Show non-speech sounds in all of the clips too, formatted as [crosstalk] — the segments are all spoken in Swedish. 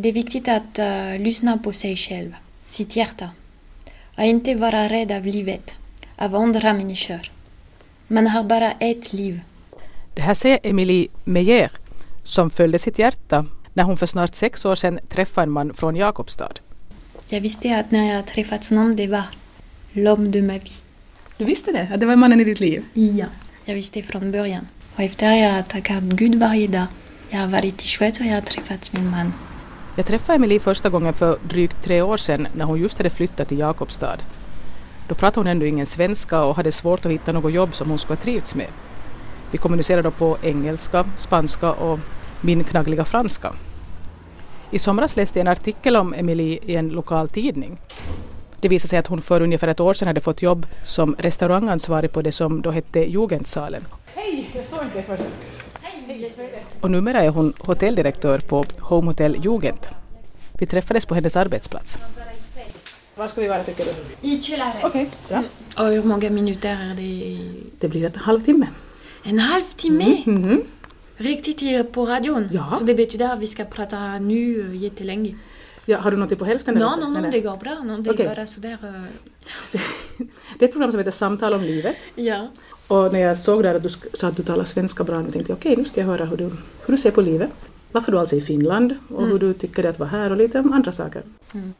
Det är viktigt att uh, lyssna på sig själv, sitt hjärta. Och inte vara rädd av livet, av andra människor. Man har bara ett liv. Det här säger Emilie Meyer som följde sitt hjärta när hon för snart sex år sedan träffade en man från Jakobstad. Jag visste att när jag träffat honom, det var l'homme de ma vie. Du visste det? Att det var mannen i ditt liv? Ja. Jag visste från början. Och efter jag tackat Gud varje dag. Jag har varit i Schweiz och jag har träffat min man. Jag träffade Emelie första gången för drygt tre år sedan när hon just hade flyttat till Jakobstad. Då pratade hon ändå ingen svenska och hade svårt att hitta något jobb som hon skulle ha trivts med. Vi kommunicerade på engelska, spanska och min knaggliga franska. I somras läste jag en artikel om Emelie i en lokal tidning. Det visade sig att hon för ungefär ett år sedan hade fått jobb som restaurangansvarig på det som då hette Jugendsalen. Hej, jag såg dig först. Och numera är hon hotelldirektör på Home Hotel Jugend. Vi träffades på hennes arbetsplats. Var ska vi vara tycker du? I källaren. Okej, okay, bra. Och hur många minuter är det? Det blir en halvtimme. En halvtimme? Mm -hmm. Riktigt på radion? Ja. Så det betyder att vi ska prata nu jättelänge? Ja, har du något på hälften? Nej, no, no, no, det går bra. No, det är okay. bara sådär... Uh... [laughs] det är ett program som heter Samtal om livet. Ja. Och när jag såg där att du sa att du talar svenska bra, nu tänkte jag okej, okay, nu ska jag höra hur du, hur du ser på livet. Varför du alltså är i Finland och mm. hur du tycker det att vara här och lite andra saker. Mm.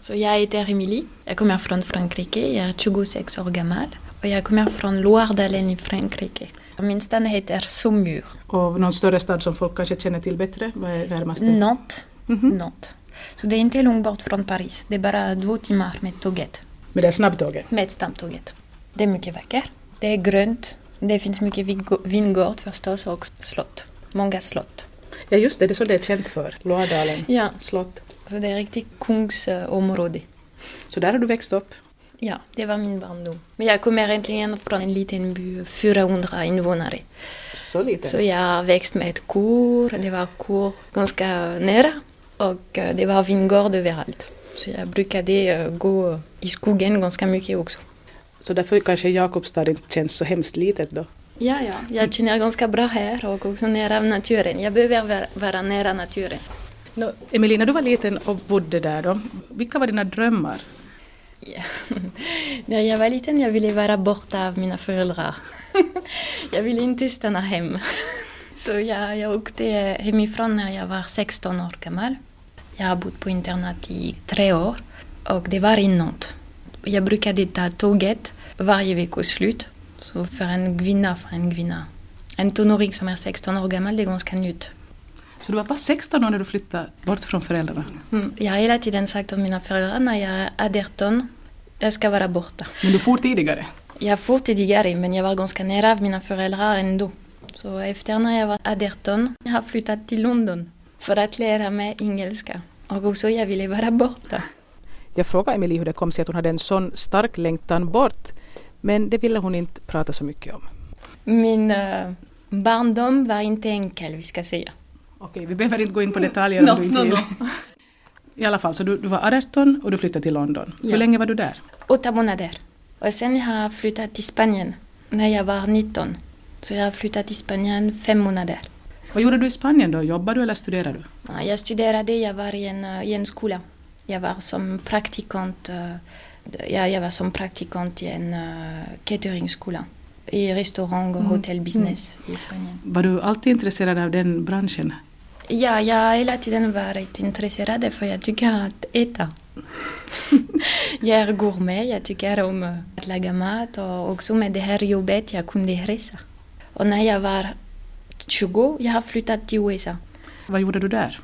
Så jag heter Emilie. Jag kommer från Frankrike. Jag är 26 år gammal. Och jag kommer från Loiredalen i Frankrike. Min stad heter Saumur. Och någon större stad som folk kanske känner till bättre? Vad är närmaste? Nantes. Mm -hmm. Nantes. Så det är inte långt bort från Paris. Det är bara två timmar med tåget. Med det snabbtåget? Med snabbtåget. Det är mycket vackert. Det är grönt. Det finns mycket vingård förstås och slott. Många slott. Ja just det, det är så det är känt för. Loadalen ja. slott. Så det är riktigt kungsområde. Så där har du växt upp? Ja, det var min barndom. Men jag kommer egentligen från en liten by, 400 invånare. Så lite? Så jag har växt med ett kor, det var kor ganska nära och det var vingård överallt. Så jag brukade gå i skogen ganska mycket också. Så därför kanske Jakobstad inte känns så hemskt litet då? Ja, ja. Jag känner ganska bra här och också nära naturen. Jag behöver vara nära naturen. No, Emilie, när du var liten och bodde där då, vilka var dina drömmar? Ja. [laughs] När jag var liten jag ville vara borta av mina föräldrar. [laughs] jag ville inte stanna hem. [laughs] Så jag, jag åkte hemifrån när jag var 16 år gammal. Jag har bott på internat i tre år och det var i Nantes. Jag brukade ta tåget varje veckoslut. Så för en kvinna, för en kvinna. En tonåring som är 16 år gammal, det är ganska nytt. Så du var bara 16 år när du flyttade bort från föräldrarna? Mm. Jag har hela tiden sagt till mina föräldrar när jag är 18, jag ska vara borta. Men du for tidigare? Jag for tidigare, men jag var ganska nära mina föräldrar ändå. Så efter när jag var 18, jag har flyttat till London för att lära mig engelska. Och också jag ville vara borta. Jag frågade Emilie hur det kom sig att hon hade en sån stark längtan bort, men det ville hon inte prata så mycket om. Min uh, barndom var inte enkel, vi ska säga. Okej, vi behöver inte gå in på detaljer [laughs] no, om du inte vill. No, no. I alla fall, så du, du, var 18 och du flyttade till London. Ja. Hur länge var du där? Åtta månader. Och sen har jag flyttat till Spanien när jag var 19. Så jag har flyttat till Spanien fem månader. Vad gjorde du i Spanien då? Jobbade du eller studerade du? Jag studerade, jag var i en, i en skola. Jag var som praktikant, ja, jag var som praktikant i en uh, cateringskola i restaurang och mm. hotellbusiness mm. i Spanien. Var du alltid intresserad av den branschen? Ja, jag har hela tiden varit intresserad för jag tycker att äta. [laughs] jag är gourmet, jag tycker om att laga mat och också med det här jobbet jag kunde resa. Och när jag var 20, jag har flyttat till USA. Vad gjorde du där?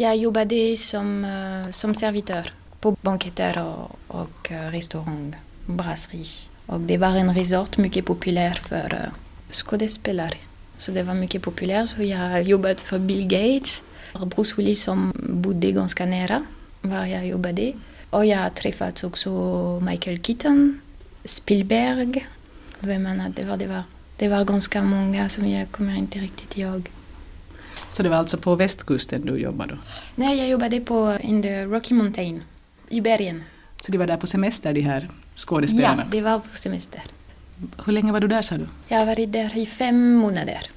Jag jobbade som, eh, som servitör på banketter och, och eh, restaurang, brasserie. Och det var en resort mycket populär för eh, skådespelare. Så det var mycket populärt. Så jag har jobbat för Bill Gates, och Bruce Willis som bodde ganska nära var jag jobbade. Och jag har träffat också Michael Keaton, Spielberg. Vem annat det var? Det var, det var ganska många som jag kommer inte riktigt ihåg. Så det var alltså på västkusten du jobbade? Nej, jag jobbade på in the Rocky Mountain, i bergen. Så de var där på semester de här skådespelarna? Ja, det var på semester. Hur länge var du där sa du? Jag har varit där i fem månader.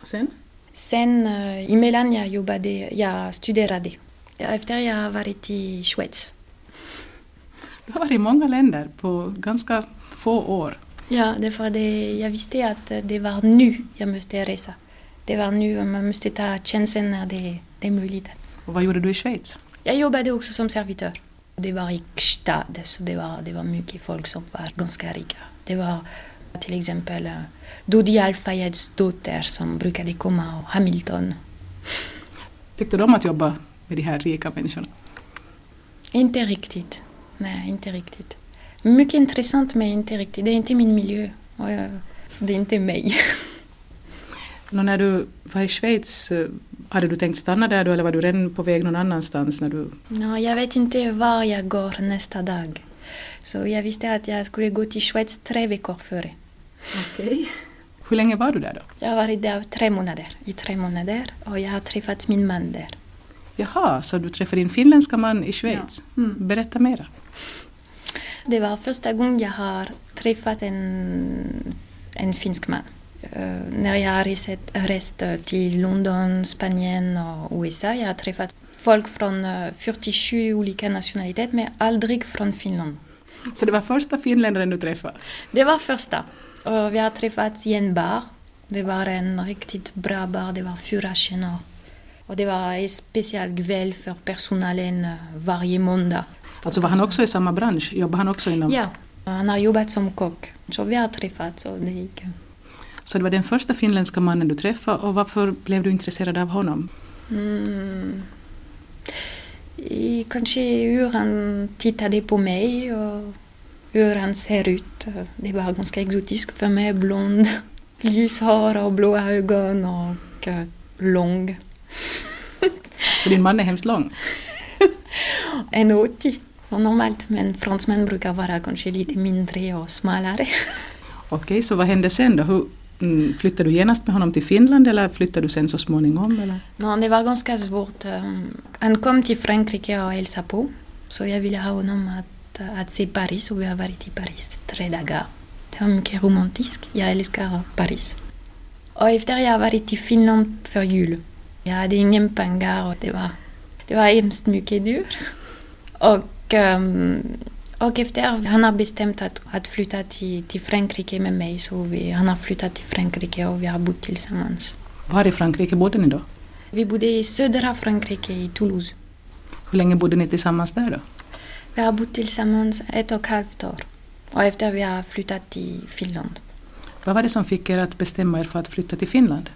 Och sen? Sen uh, emellan jag jobbade, jag studerade. Efter jag har varit i Schweiz. Du har varit i många länder på ganska få år. Ja, därför det, jag visste att det var nu jag måste resa. Det var nu man måste ta chansen när det, det är möjligt. Och vad gjorde du i Schweiz? Jag jobbade också som servitör. Det var i Gstad, så det var, det var mycket folk som var ganska rika. Det var till exempel uh, Dodi Al-Fayeds dotter som brukade komma och Hamilton. Tyckte du om att jobba med de här rika människorna? Inte riktigt. Nej, inte riktigt. Mycket intressant men inte riktigt. Det är inte min miljö. Så det är inte mig. [laughs] Nå, när du var i Schweiz, eh, hade du tänkt stanna där då eller var du redan på väg någon annanstans? När du... No, jag vet inte var jag går nästa dag. Så jag visste att jag skulle gå till Schweiz tre veckor före. Okej. Okay. Hur länge var du där då? Jag har varit där tre månader, i tre månader och jag har träffat min man där. Jaha, så du träffade din finländska man i Schweiz? Ja. Mm. Berätta mera. Det var första gången jag har träffat en, en finsk man. Uh, när jag har rest, rest till London, Spanien och USA, jag har träffat folk från uh, eh, 47 olika nationaliteter, men aldrig från Finland. Så det var första finländaren du träffade? Det var första. Och vi har träffats i en bar. Det var en riktigt bra bar, det var fyra tjejer. Och det var en speciell kväll för personalen varje måndag. Alltså var han också i samma bransch? Jobbade han också inom... Ja, han har jobbat som kock. Så vi har träffats och det gick. Så det var den första finländska mannen du träffade och varför blev du intresserad av honom? Mm. I, kanske hur han tittade på mig och hur han ser ut. Det var ganska exotiskt för mig. Blond, [laughs] ljushår och blåa ögon och uh, lång. Så din man är hemskt lång? [laughs] 1,80 normalt, men fransmän brukar vara kanske lite mindre och smalare. Okej, så vad hände sen då? Hur, mm, flyttade du genast med honom till Finland eller flyttade du sen så småningom? Eller? No, det var ganska svårt. Eh, han kom till Frankrike och hälsade på, så jag ville ha honom att, eh, att se Paris och vi har varit i Paris tre dagar. Det var mycket romantiskt. Jag älskar Paris. Och efter jag varit i Finland för jul. Jag hade ingen pengar och det var, det var hemskt mycket dyrt. [laughs] Och um, och efter han har bestämt att, att flytta till, till Frankrike med mig så vi, han har flyttat till Frankrike och vi har bott tillsammans. Var i Frankrike bodde ni då? Vi bodde i södra Frankrike, i Toulouse. Hur länge bodde ni tillsammans där då? Vi har bott tillsammans ett och ett halvt år. Och efter vi har flyttat till Finland. Vad var det som fick er att bestämma er för att flytta till Finland?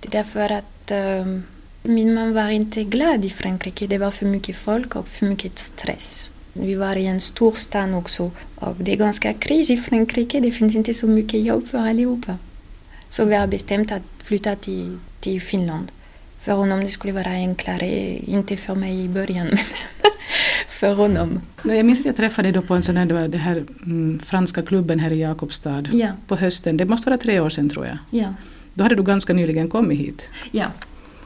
Det är därför att um, min man var inte glad i Frankrike. Det var för mycket folk och för mycket stress. Vi var i en stor stad också och det är ganska kris i Frankrike. Det finns inte så mycket jobb för allihopa. Så vi har bestämt att flytta till, till Finland. För honom det skulle vara enklare, inte för mig i början, men [laughs] för honom. Jag minns att jag träffade dig på en sån här, det här mm, franska klubben här i Jakobstad ja. på hösten. Det måste vara tre år sedan tror jag. Ja. Då hade du ganska nyligen kommit hit. Ja.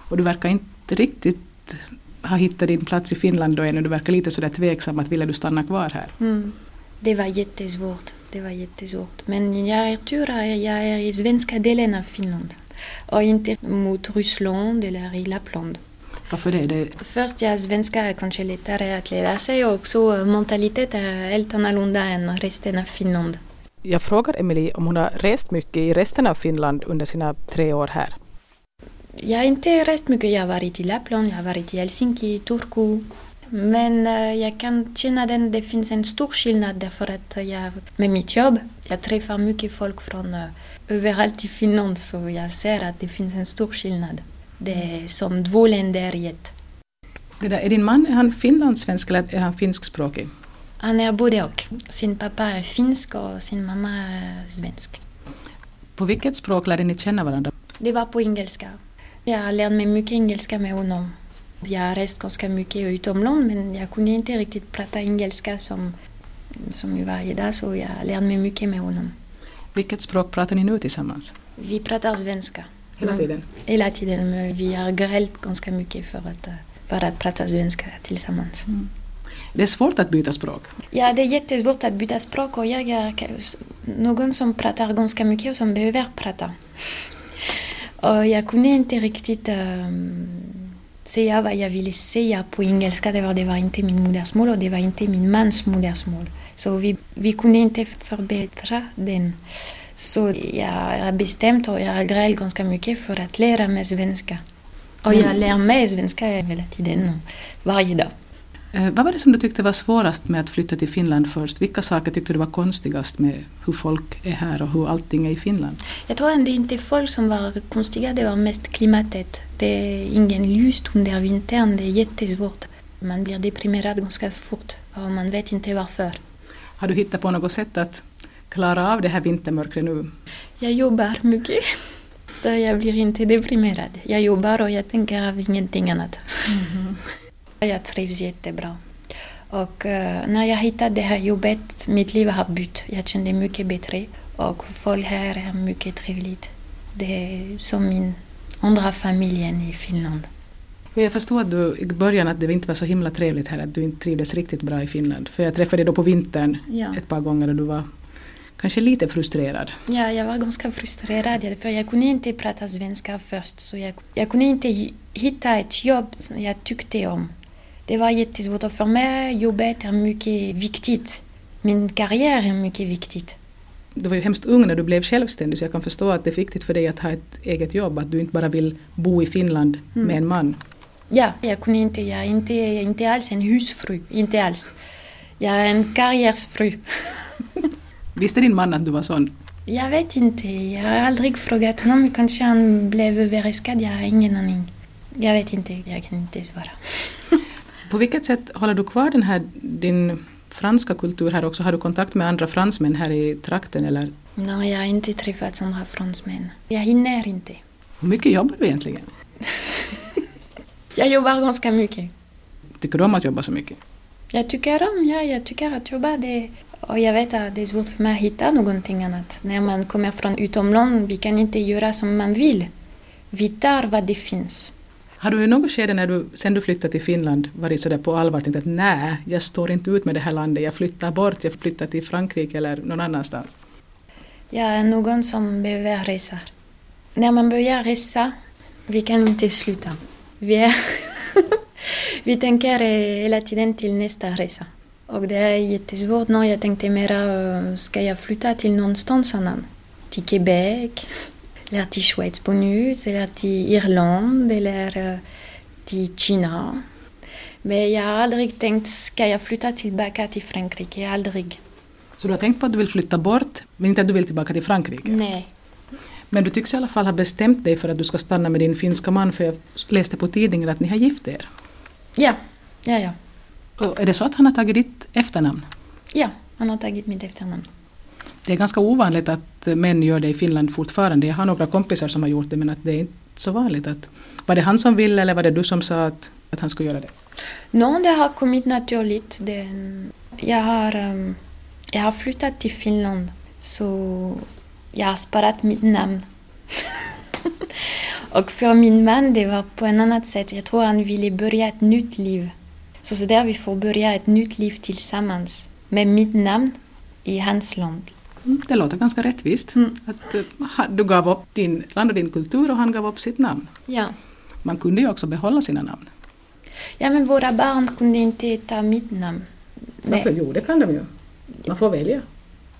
Och du verkar inte riktigt ha hittat din plats i Finland då ännu? Du verkar lite sådär tveksam att ville du stanna kvar här? Mm. Det var jättesvårt. Det var jättesvårt. Men jag är tur att jag är i svenska delen av Finland och inte mot Ryssland eller i Lappland. Varför det? det? Först, ja, svenska är kanske lättare att lära sig och också mentalitet är helt annorlunda än resten av Finland. Jag frågar Emily om hon har rest mycket i resten av Finland under sina tre år här. Jag har inte rest mycket. Jag har varit i Lappland, jag har varit i Helsinki, Turku. Men uh, jag kan känna att det finns en stor skillnad därför att jag med mitt jobb, jag träffar mycket folk från uh, överallt i Finland så jag ser att det finns en stor skillnad. Det är som två länder i ett. Är din man är han finlandssvensk eller är han finskspråkig? Han är både och. Sin pappa är finsk och sin mamma är svensk. På vilket språk lärde ni känna varandra? Det var på engelska. Jag har lärt mig mycket engelska med honom. Jag har rest ganska mycket utomlands men jag kunde inte riktigt prata engelska som, som varje dag så jag lärt mig mycket med honom. Vilket språk pratar ni nu tillsammans? Vi pratar svenska. Hela tiden? Hela tiden, men vi har grält ganska mycket för att, för att prata svenska tillsammans. Mm. Det är svårt att byta språk? Ja, det är jättesvårt att byta språk och jag är någon som pratar ganska mycket och som behöver prata. Och jag kunde inte riktigt um, säga vad jag ville säga på engelska. Det var, det var inte min modersmål och det var inte min mans modersmål. Så vi, vi kunde inte förbättra den. Så jag har bestämt och jag grejat ganska mycket för att lära mig svenska. Och jag lär mig svenska hela tiden, varje dag. Eh, vad var det som du tyckte var svårast med att flytta till Finland först? Vilka saker tyckte du var konstigast med hur folk är här och hur allting är i Finland? Jag tror att det inte folk som var konstiga, det var mest klimatet. Det är ingen ljust under vintern, det är jättesvårt. Man blir deprimerad ganska fort och man vet inte varför. Har du hittat på något sätt att klara av det här vintermörkret nu? Jag jobbar mycket, [laughs] så jag blir inte deprimerad. Jag jobbar och jag tänker av ingenting annat. Mm. Jag trivs jättebra. Och uh, när jag hittade det här jobbet, mitt liv har bytt. Jag kände mycket bättre och folk här är mycket trevligt. Det är som min andra familj i Finland. Jag förstod att du i början att det inte var så himla trevligt här, att du inte trivdes riktigt bra i Finland. För jag träffade dig då på vintern ja. ett par gånger och du var kanske lite frustrerad. Ja, jag var ganska frustrerad för jag kunde inte prata svenska först. Så jag, jag kunde inte hitta ett jobb som jag tyckte om. Det var jättesvårt för mig jobbet är mycket viktigt. Min karriär är mycket viktigt. Du var ju hemskt ung när du blev självständig så jag kan förstå att det är viktigt för dig att ha ett eget jobb, att du inte bara vill bo i Finland mm. med en man. Ja, jag kunde inte, jag är inte, inte alls en husfru, inte alls. Jag är en karriärsfru. [laughs] Visste din man att du var sån? Jag vet inte, jag har aldrig frågat honom. Kanske han blev överraskad, jag har ingen aning. Jag vet inte, jag kan inte svara. [laughs] På vilket sätt håller du kvar den här, din franska kultur här också? Har du kontakt med andra fransmän här i trakten eller? Nej, jag har inte träffat andra fransmän. Jag hinner inte. Hur mycket jobbar du egentligen? [laughs] jag jobbar ganska mycket. Tycker du om att jobba så mycket? Jag tycker om, ja, jag tycker att jobba det och jag vet att det är svårt för mig att hitta någonting annat. När man kommer från utomlands, vi kan inte göra som man vill. Vi tar vad det finns. Har du i något skede när du, sen du flyttade till Finland varit sådär på allvar tänkt att nej, jag står inte ut med det här landet, jag flyttar bort, jag flyttar till Frankrike eller någon annanstans? Jag är någon som behöver resa. När man börjar resa, vi kan inte sluta. Vi, är [laughs] vi tänker eh, hela tiden till nästa resa. Och det är jättesvårt nu. Jag tänkte mera, eh, ska jag flytta till någonstans annan? Till Quebec? Eller till Schweiz på nytt, eller till Irland eller till Kina. Men jag har aldrig tänkt, ska jag flytta tillbaka till Frankrike? Aldrig. Så du har tänkt på att du vill flytta bort, men inte att du vill tillbaka till Frankrike? Nej. Men du tycks i alla fall ha bestämt dig för att du ska stanna med din finska man, för jag läste på tidningen att ni har gift er. Ja, ja, ja. Och är det så att han har tagit ditt efternamn? Ja, han har tagit mitt efternamn. Det är ganska ovanligt att män gör det i Finland fortfarande. Jag har några kompisar som har gjort det men att det är inte så vanligt. Att, var det han som ville eller var det du som sa att, att han skulle göra det? No, det har kommit naturligt. Det, jag, har, ehm, jag har flyttat till Finland så jag har sparat mitt namn. [laughs] och för min man det var på ett annat sätt. Jag tror han ville börja ett nytt liv. Så, så där vi får börja ett nytt liv tillsammans med mitt namn i hans land. Det låter ganska rättvist. Mm. Att, uh, du gav upp din land och din kultur och han gav upp sitt namn. Ja. Man kunde ju också behålla sina namn. Ja, men våra barn kunde inte ta mitt namn. Varför? Jo, det kan de ju. Man får välja.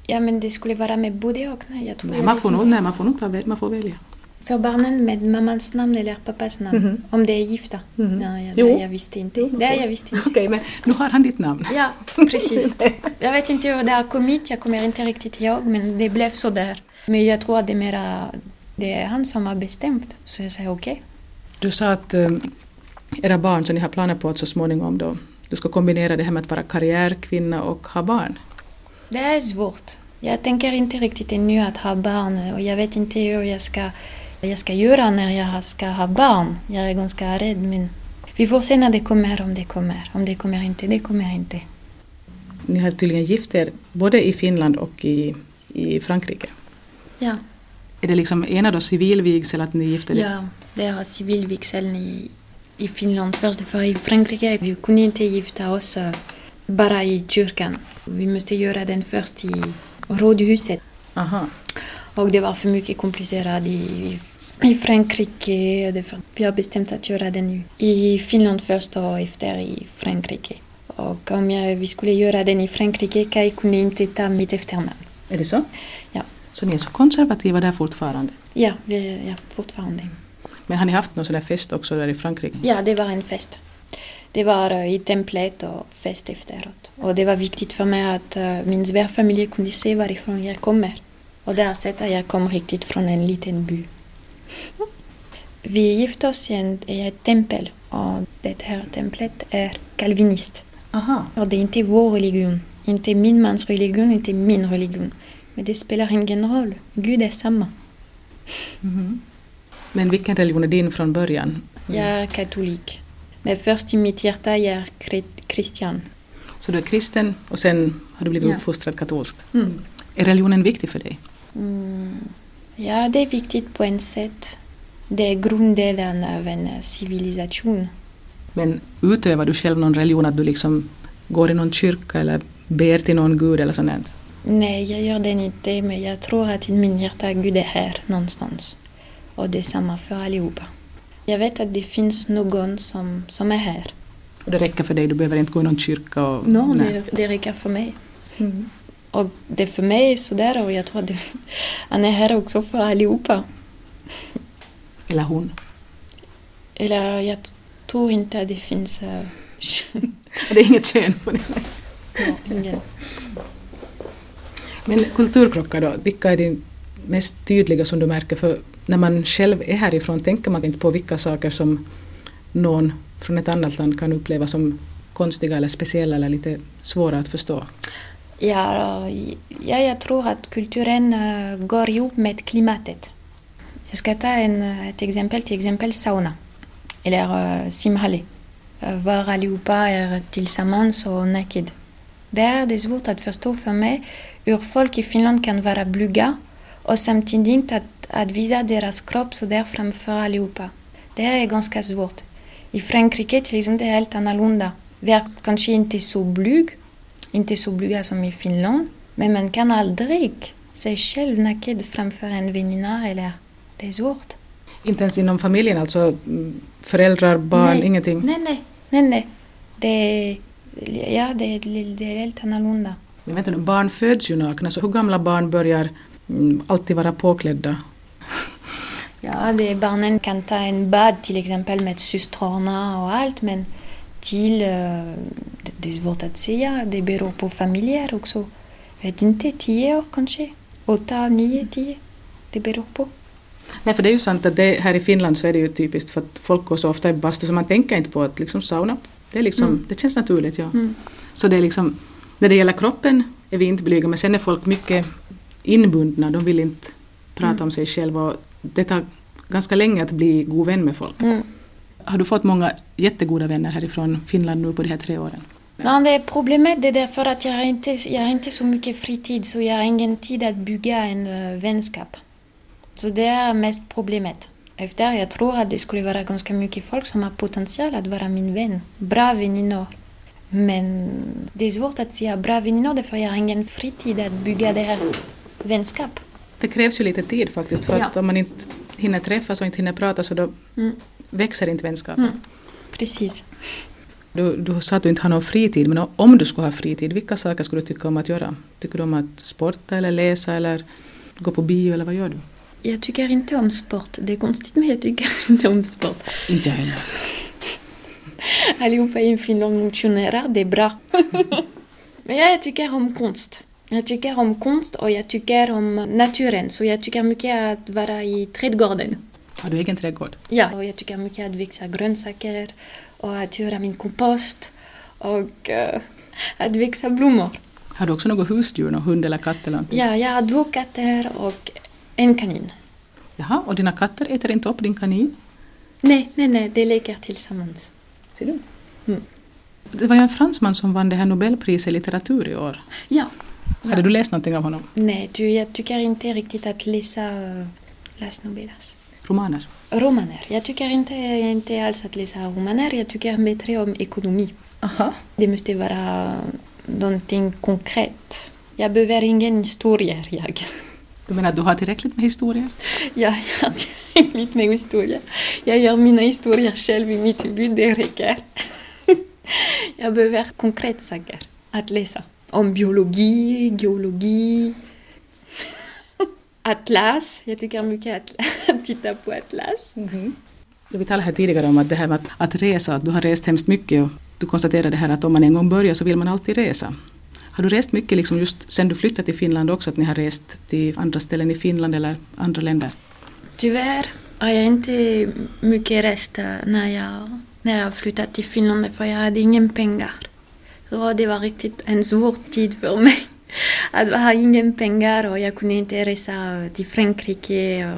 Ja, men det skulle vara med både och. Nej, jag tror nej, man får, nog, nej, man får nog ta, man får välja. För barnen med mammans namn eller pappas namn, mm -hmm. om de är gifta. Mm -hmm. Nej, jag, jo. jag visste inte. Jo, okay. Det jag visste inte. Okej, okay, men nu har han ditt namn. Ja, precis. jag vet inte hur det har kommit, jag kommer inte riktigt ihåg, men det blev så där. Men jag tror att det är, mera, det är han som har bestämt, så jag säger okej. Okay. Du sa att um, era barn, som ni har planer på att så småningom då, du ska kombinera det här med att vara karriärkvinna och ha barn. Det är svårt. Jag tänker inte riktigt ännu att ha barn och jag vet inte hur jag ska jag ska göra när jag ska ha barn. Jag är ganska rädd men vi får se när det kommer, om det kommer. Om det kommer inte, det kommer inte. Ni har tydligen gift er både i Finland och i, i Frankrike. Ja. Är det liksom ena då civilvigsel att ni gifter er? Ja, det är civilvigseln i, i Finland först. För i Frankrike vi kunde inte gifta oss bara i kyrkan. Vi måste göra den först i rådhuset. Aha. Och det var för mycket komplicerat i I Frankrike, det, vi har bestämt att göra den nu. I Finland först och efter i Frankrike. Och om jag, vi skulle göra den i Frankrike kan jag kunde inte ta mitt efternamn. Är det så? Ja. Så ni är så konservativa där fortfarande? Ja, vi, ja fortfarande. Men har ni haft någon sån där fest också där i Frankrike? Ja, det var en fest. Det var uh, i templet och fest efteråt. Och det var viktigt för mig att uh, min svärfamilj kunde se varifrån jag kommer. Och där sett att jag kom riktigt från en liten by. Vi gifte oss i, en, i ett tempel och det här templet är kalvinist. Aha. Och det är inte vår religion, inte min mans religion, inte min religion. Men det spelar ingen roll, Gud är samma. Mhm. Men vilken religion är din från början? Jag är katolik. Men först i mitt hjärta jag är kri- kristen. Så du är kristen och sen har du blivit Ja. uppfostrad katolskt. Mm. Är religionen viktig för dig? Mm. Ja, det är viktigt på ett sätt. Det är grunden av en civilisation. Men utövar du själv någon religion, att du liksom går i någon kyrka eller ber till någon gud eller sånt? Nej, jag gör det inte, men jag tror att i min hjärta Gud är här någonstans. Och det är samma för allihopa. Jag vet att det finns någon som, som är här. Och det räcker för dig, du behöver inte gå i någon kyrka? Och, No, Nej. det, det räcker för mig. Och det för mig är sådär och jag tror att det, han är här också för allihopa. Eller hon? Eller jag tror inte att det finns uh, [laughs] Det är inget kön på det. ingen. Men kulturkrockar då, vilka är de mest tydliga som du märker? För när man själv är härifrån tänker man inte på vilka saker som någon från ett annat land kan uppleva som konstiga eller speciella eller lite svåra att förstå. Ja, ja, jag tror att kulturen eh, går ihop med klimatet. Jag ska ta en, eh, ett exempel, till exempel sauna eller eh, uh, var allihopa är tillsammans och naked. Där är svårt att förstå för mig hur folk i Finland kan vara blyga och samtidigt att, att visa deras kropp så där framför allihopa. Det här är ganska svårt. I Frankrike till exempel är det helt annorlunda. Vi är kanske inte så blyga inte så blyga som i Finland, men man kan aldrig sig själv naked framför en väninna eller det är svårt. Inte ens inom familjen, alltså mm, föräldrar, barn, Nej. ingenting? Nej, nej, nej, nej. Det ja, det är, det är helt annorlunda. Men vänta nu, barn föds ju nakna, så hur gamla barn börjar mm, alltid vara påklädda? Ja, det, barnen kan ta en bad till exempel med systrarna och allt, men till, det, det är svårt att säga, det beror på familjer också. Jag vet inte, tio år kanske? Åtta, nio, tio? Det beror på. Nej, för det är ju sant att det, här i Finland så är det ju typiskt för att folk går så ofta i bastu så man tänker inte på att liksom sauna, det, är liksom, Mm. det känns naturligt. Ja. Mm. Så det är liksom, när det gäller kroppen är vi inte blyga men sen är folk mycket inbundna, de vill inte prata Mm. om sig själva och det tar ganska länge att bli god vän med folk. Mm. Har du fått många jättegoda vänner härifrån Finland nu på de här tre åren? Nej, det är problemet det är därför att jag har, inte, jag har inte så mycket fritid så jag har ingen tid att bygga en uh, vänskap. Så det är mest problemet. Efter jag tror att det skulle vara ganska mycket folk som har potential att vara min vän. Bra väninnor. Men det är svårt att säga bra väninnor därför jag har ingen fritid att bygga det här vänskap. Det krävs ju lite tid faktiskt för Ja. att om man inte hinner träffas och inte hinner prata så då Mm. Växer inte vänskapen. Mm. Precis. Du, du sa att du inte har någon fritid, men om du skulle ha fritid, vilka saker skulle du tycka om att göra? Tycker du om att sporta eller läsa eller gå på bio eller vad gör du? Jag tycker inte om sport. Det är konstigt men jag tycker [laughs] inte om sport. Inte jag heller. [laughs] Allihopa i Finland motionerar, det är bra. [laughs] Men ja, jag tycker om konst. Jag tycker om konst och jag tycker om naturen. Så jag tycker mycket att vara i trädgården. Har du egen trädgård? Ja. Och jag tycker mycket att växa grönsaker och att göra min kompost och eh, att växa blommor. Har du också något husdjur, någon hund eller katt eller någonting? Ja, jag har två katter och en kanin. Jaha, och dina katter äter inte upp din kanin? Nej, nej, nej, de leker tillsammans. Ser du? Mm. Det var ju en fransman som vann det här Nobelpriset i litteratur i år. Ja. Hade du läst någonting av honom? Nej, du, jag tycker inte riktigt att läsa uh, Las Novelas. Romaner? Romaner. Jag tycker inte, inte alls att läsa romaner. Jag tycker bättre om ekonomi. Aha. Det måste vara någonting konkret. Jag behöver ingen historia, [laughs] jag. Du menar att du har tillräckligt med historier? Ja, jag har tillräckligt med historier. Jag gör mina historier själv i mitt huvud, det räcker. [laughs] Jag behöver konkreta saker att läsa. Om biologi, geologi, atlas. Jag tycker mycket [laughs] att titta på atlas. Mm. Vi talade här tidigare om att det här med att, att resa, att du har rest hemskt mycket och du konstaterade här att om man en gång börjar så vill man alltid resa. Har du rest mycket liksom just sen du flyttade till Finland också, att ni har rest till andra ställen i Finland eller andra länder? Tyvärr har jag inte mycket rest när jag, när jag flyttade till Finland för jag hade ingen pengar. Så det var riktigt en svår tid för mig. Att ha ingen pengar och jag kunde inte resa till Frankrike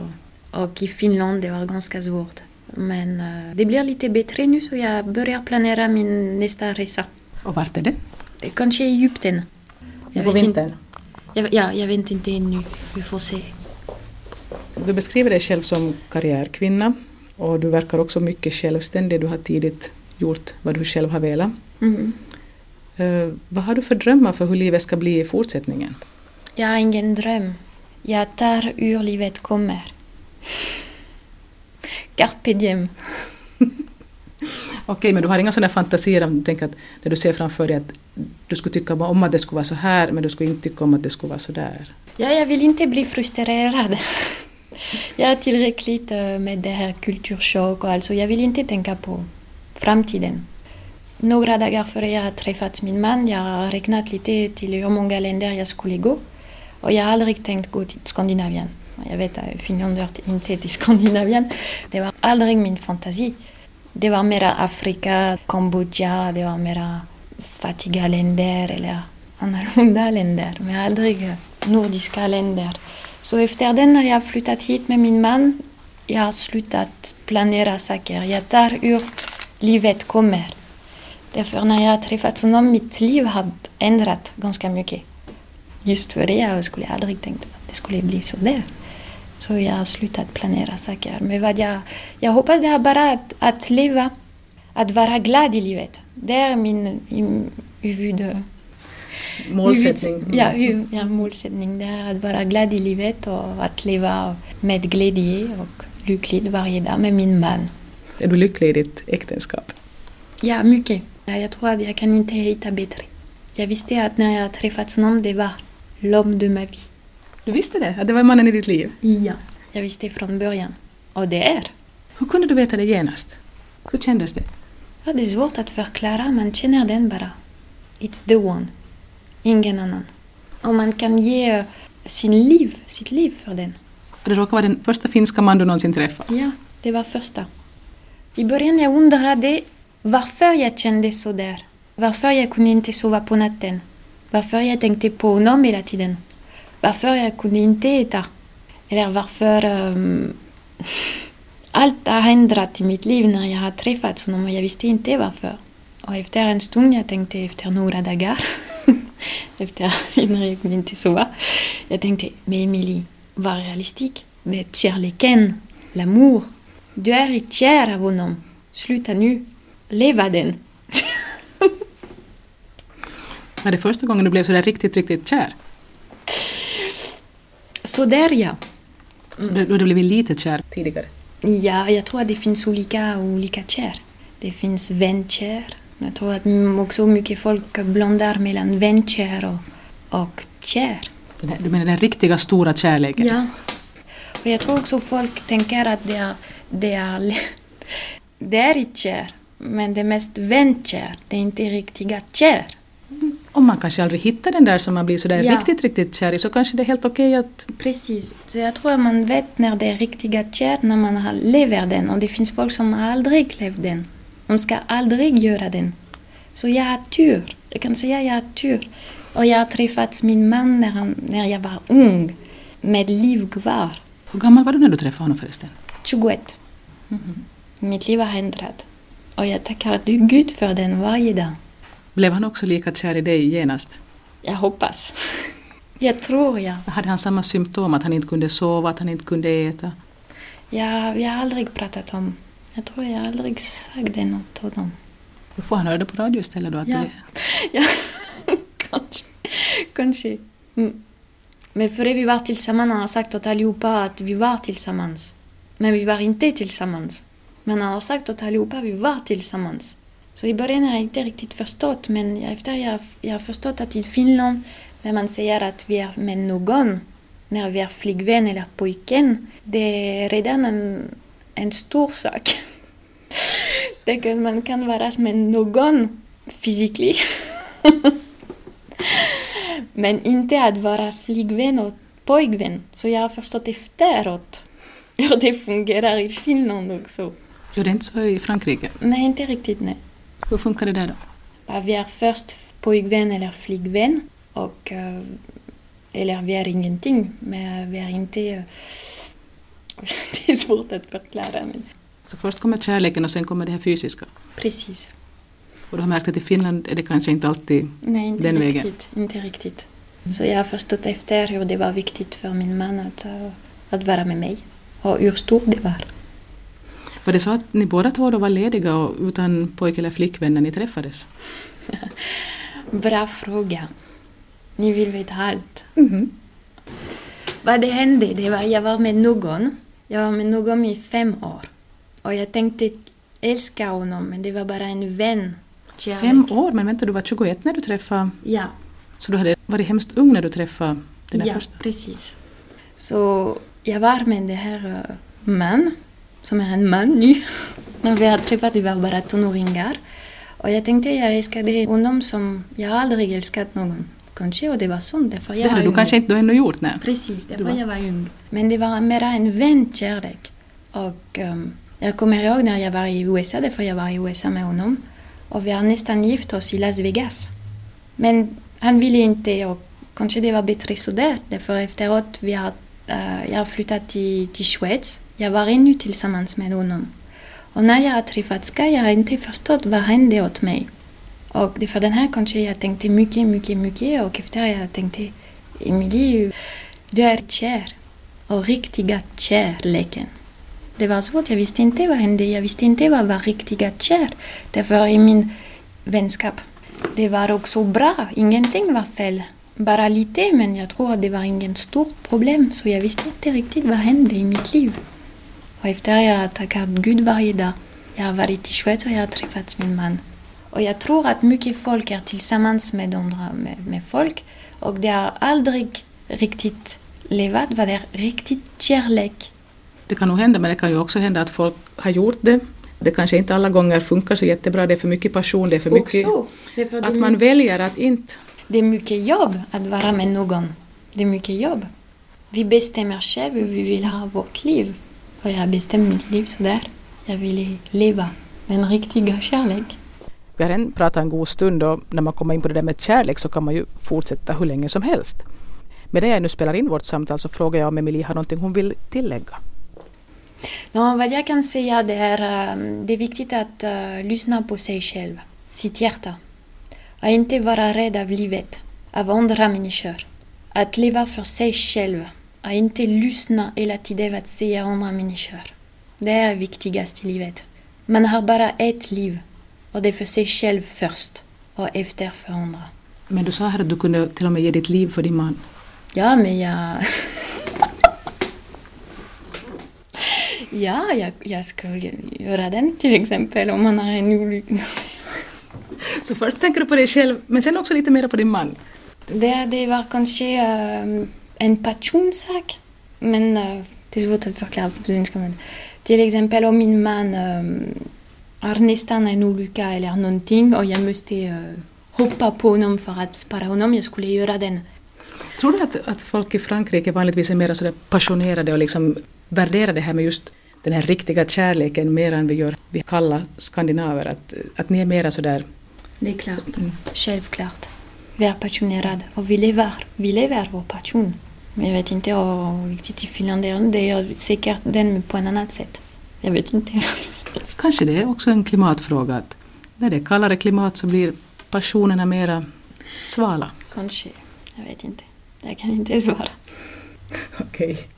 och, i Finland, det var ganska svårt. Men uh, det blir lite bättre nu så jag börjar planera min nästa resa. Och vart är det? Kanske Egypten. Jag på vintern? Jag, ja, jag vet inte ännu. Vi får se. Du beskriver dig själv som karriärkvinna och du verkar också mycket självständig. Du har tidigt gjort vad du själv har velat. Mm. Uh, vad har du för drömmar för hur livet ska bli i fortsättningen? Jag har ingen dröm. Jag tar hur livet kommer. Carpe diem. [laughs] Okej, men du har inga sådana fantasier om du tänker att när du ser framför dig att du skulle tycka om att det skulle vara så här men du skulle inte tycka om att det skulle vara så där? Ja, jag vill inte bli frustrerad. [laughs] jag är tillräckligt eh, med det här kulturchock och alltså jag vill inte tänka på framtiden. Några dagar före jag har träffat min man, jag har räknat lite till hur många länder jag skulle gå och jag har aldrig tänkt gå till Skandinavien. Jag vet att Finland hör inte till Skandinavien. Det var aldrig min fantasi. Det var mera Afrika, Kambodja, det var mera fattiga länder eller annorlunda länder, men aldrig nordiska länder. Så efter den när jag flyttat hit med min man, jag har slutat planera saker. Jag tar hur livet kommer. Därför när jag har träffat honom, mitt liv har ändrat ganska mycket. Just för det, jag skulle aldrig tänkt att det skulle bli så där. Så jag har slutat planera saker. Men vad jag, jag hoppas det är bara att, att leva, att vara glad i livet. Det är min huvud... Målsättning. Huvud, ja, huvud, ja, målsättning. Det är att vara glad i livet och att leva med glädje och lyckligt varje dag med min man. Är du lycklig i ditt äktenskap? Ja, mycket. Jag tror att jag kan inte hitta bättre. Jag visste att när jag träffat honom, det var l'homme de ma vie. Du visste det? Att det var mannen i ditt liv? Ja, jag visste från början. Och det är. Hur kunde du veta det genast? Hur kändes det? Ja, det är svårt att förklara, man känner den bara. It's the one. Ingen annan. Och man kan ge sin liv, sitt liv för den. Det råkar vara den första finska man du någonsin träffade? Ja, det var första. I början jag undrade varför jag kände så där. Varför jag kunde inte sova på natten. Varför jag tänkte på honom hela tiden varför jag kunde inte äta. Eller varför um, [laughs] allt har ändrat i mitt liv när jag har träffat honom och jag visste inte varför. Och efter en stund, jag tänkte efter några dagar, [laughs] efter [laughs] innan jag kunde inte sova, jag tänkte, men Emily, var realistisk. Det är kärleken, l'amour. Du är kär av honom. Sluta nu. Leva den. Var det första gången du blev så där riktigt, riktigt kär? Så där ja. Så du, du blivit lite kär tidigare? Ja, jag tror att det finns olika, olika kär. Det finns vänkär. Jag tror att också mycket folk blandar mellan vänkär och, och kär. Du menar den riktiga stora kärleken? Ja. Och jag tror också folk tänker att det är, det är, [laughs] det är kär, men det är mest vänkär. Det är inte riktiga kär om man kanske aldrig hittar den där som man blir sådär ja. riktigt, riktigt kär i så kanske det är helt okej okay att... Precis. Så jag tror att man vet när det är riktiga kär när man har lever den och det finns folk som aldrig levt den. De ska aldrig göra den. Så jag har tur. Jag kan säga att jag har tur. Och jag har träffat min man när, han, när jag var ung, med liv kvar. Hur gammal var du när du träffade honom förresten? 21. Mm -hmm. Mitt liv har ändrat. Och jag tackar Gud för den varje dag. Blev han också lika kär i dig genast? Jag hoppas. Jag tror jag. Hade han samma symptom, att han inte kunde sova, att han inte kunde äta? Ja, vi har aldrig pratat om. Jag tror jag aldrig sagt det något till honom. Då får han höra det på radio istället då? Att ja, det... [laughs] ja. kanske. kanske. Mm. Men före vi var tillsammans han har sagt åt allihopa att vi var tillsammans. Men vi var inte tillsammans. Men han har sagt åt allihopa vi var tillsammans. Så i början har jag inte riktigt förstått, men efter jag, jag har förstått att i Finland, när man säger att vi är med någon, när vi är flickvän eller pojken, det är redan en, en stor sak. [laughs] Det kan, man kan vara med någon fysiskt. [laughs] Men inte att vara flickvän och pojkvän. Så jag har förstått efteråt [laughs] hur det fungerar i Finland också. Gör det inte så i Frankrike? Nej, inte riktigt nej. Hur funkar det där då? Vi är först pojkvän eller flickvän och eh, eller vi är ingenting, men vi är inte... eh, [laughs] Det är svårt att förklara, men Så först kommer kärleken och sen kommer det här fysiska. precis. Och du har märkt att i Finland är det kanske inte alltid... Nej, inte Den vägen. riktigt. Inte riktigt. Så jag har förstått efter hur det var viktigt för min man att, eh, att vara med mig och hur stort det var. Var det så att ni båda två då var lediga och utan pojke eller flickvän när ni träffades? [laughs] Bra fråga. Ni vill veta allt. Vad det hände, det var jag var med någon. Jag var med någon i fem år. Och jag tänkte älska honom, men det var bara en vän. Kärlek. Fem år? Men vänta, du var 21 när du träffade... Ja. Så du hade varit hemskt ung när du träffade den här ja, första? precis. Så jag var med den här uh, man, som är en man nu. Vi har träffat, vi var bara tonåringar. Och jag tänkte jag älskade honom som jag aldrig älskat någon. Kanske, och det var sånt. Därför jag Det hade du ung. kanske inte ännu gjort? Nej. Precis, därför var- jag var ung. Men det var mera en vänkärlek. Och um, jag kommer ihåg när jag var i USA, därför jag var i USA med honom. Och vi har nästan gift oss i Las Vegas. Men han ville inte och kanske det var bättre sådär. Därför efteråt vi har, Eh, jag har flyttat till, till Schweiz. Jag var ännu tillsammans med honom. Och när jag har träffat Ska jag har inte förstått vad hände åt mig. Och det för den här kanske jag tänkte mycket, mycket, mycket och efter jag tänkte Emilie, du är kär. Och riktiga kärleken. Det var svårt, jag visste inte vad hände, jag visste inte vad var riktiga kär. Därför i min vänskap, det var också bra, ingenting var fel. Bara lite, men jag tror att det var ingen stort problem, så jag visste inte riktigt vad hände i mitt liv. Och efter jag tackat Gud varje dag, jag har varit i Schweiz och jag har träffat min man. Och jag tror att mycket folk är tillsammans med andra med, med folk och det har aldrig riktigt levat vad är riktigt kärlek. Det kan nog hända, men det kan ju också hända att folk har gjort det. Det kanske inte alla gånger funkar så jättebra, det är för mycket passion, det är för mycket... Också, det är för Att det, man väljer att inte... det är mycket jobb att vara med någon. Det är mycket jobb. Vi bestämmer själva hur vi vill ha vårt liv. Och jag har bestämt mitt liv sådär. Jag vill leva den riktiga kärlek. Vi har redan pratat en god stund och när man kommer in på det där med kärlek så kan man ju fortsätta hur länge som helst. Medan jag nu spelar in vårt samtal så frågar jag om Emilie har någonting hon vill tillägga. No, vad jag kan säga det är um, det är viktigt att uh, lyssna på sig själv, sitt hjärta. Att inte vara rädd av livet, av andra människor. Att leva för sig själv. Att inte lyssna hela tiden att säga andra människor. Det är det viktigaste i livet. Man har bara ett liv och det är för sig själv först och efter för andra. Men du sa här att du kunde till och med ge ditt liv för din man. Ja, men jag... ja, jag, jag skulle göra den till exempel om man har en olycka. Så först tänker du på dig själv, men sen också lite mer på din man. Det, det var kanske eh, en passionsak, men eh, det är svårt att förklara på svenska. Men till exempel om min man eh, har nästan en olycka eller någonting och jag måste eh, hoppa på honom för att spara honom, jag skulle göra den. Tror du att, att folk i Frankrike vanligtvis är mer passionerade och liksom värderar det här med just den här riktiga kärleken mer än vi gör, vi kalla skandinaver? Att, att ni är mera sådär... Det är klart. Självklart. Vi är passionerade och vi lever, vi lever vår passion. Men jag vet inte om riktigt i Finland det är säkert den på en annat sätt. Jag vet inte. [laughs] Kanske det är också en klimatfråga att när det är kallare klimat så blir passionerna mera svala. Kanske. Jag vet inte. Jag kan inte svara. [laughs] Okej.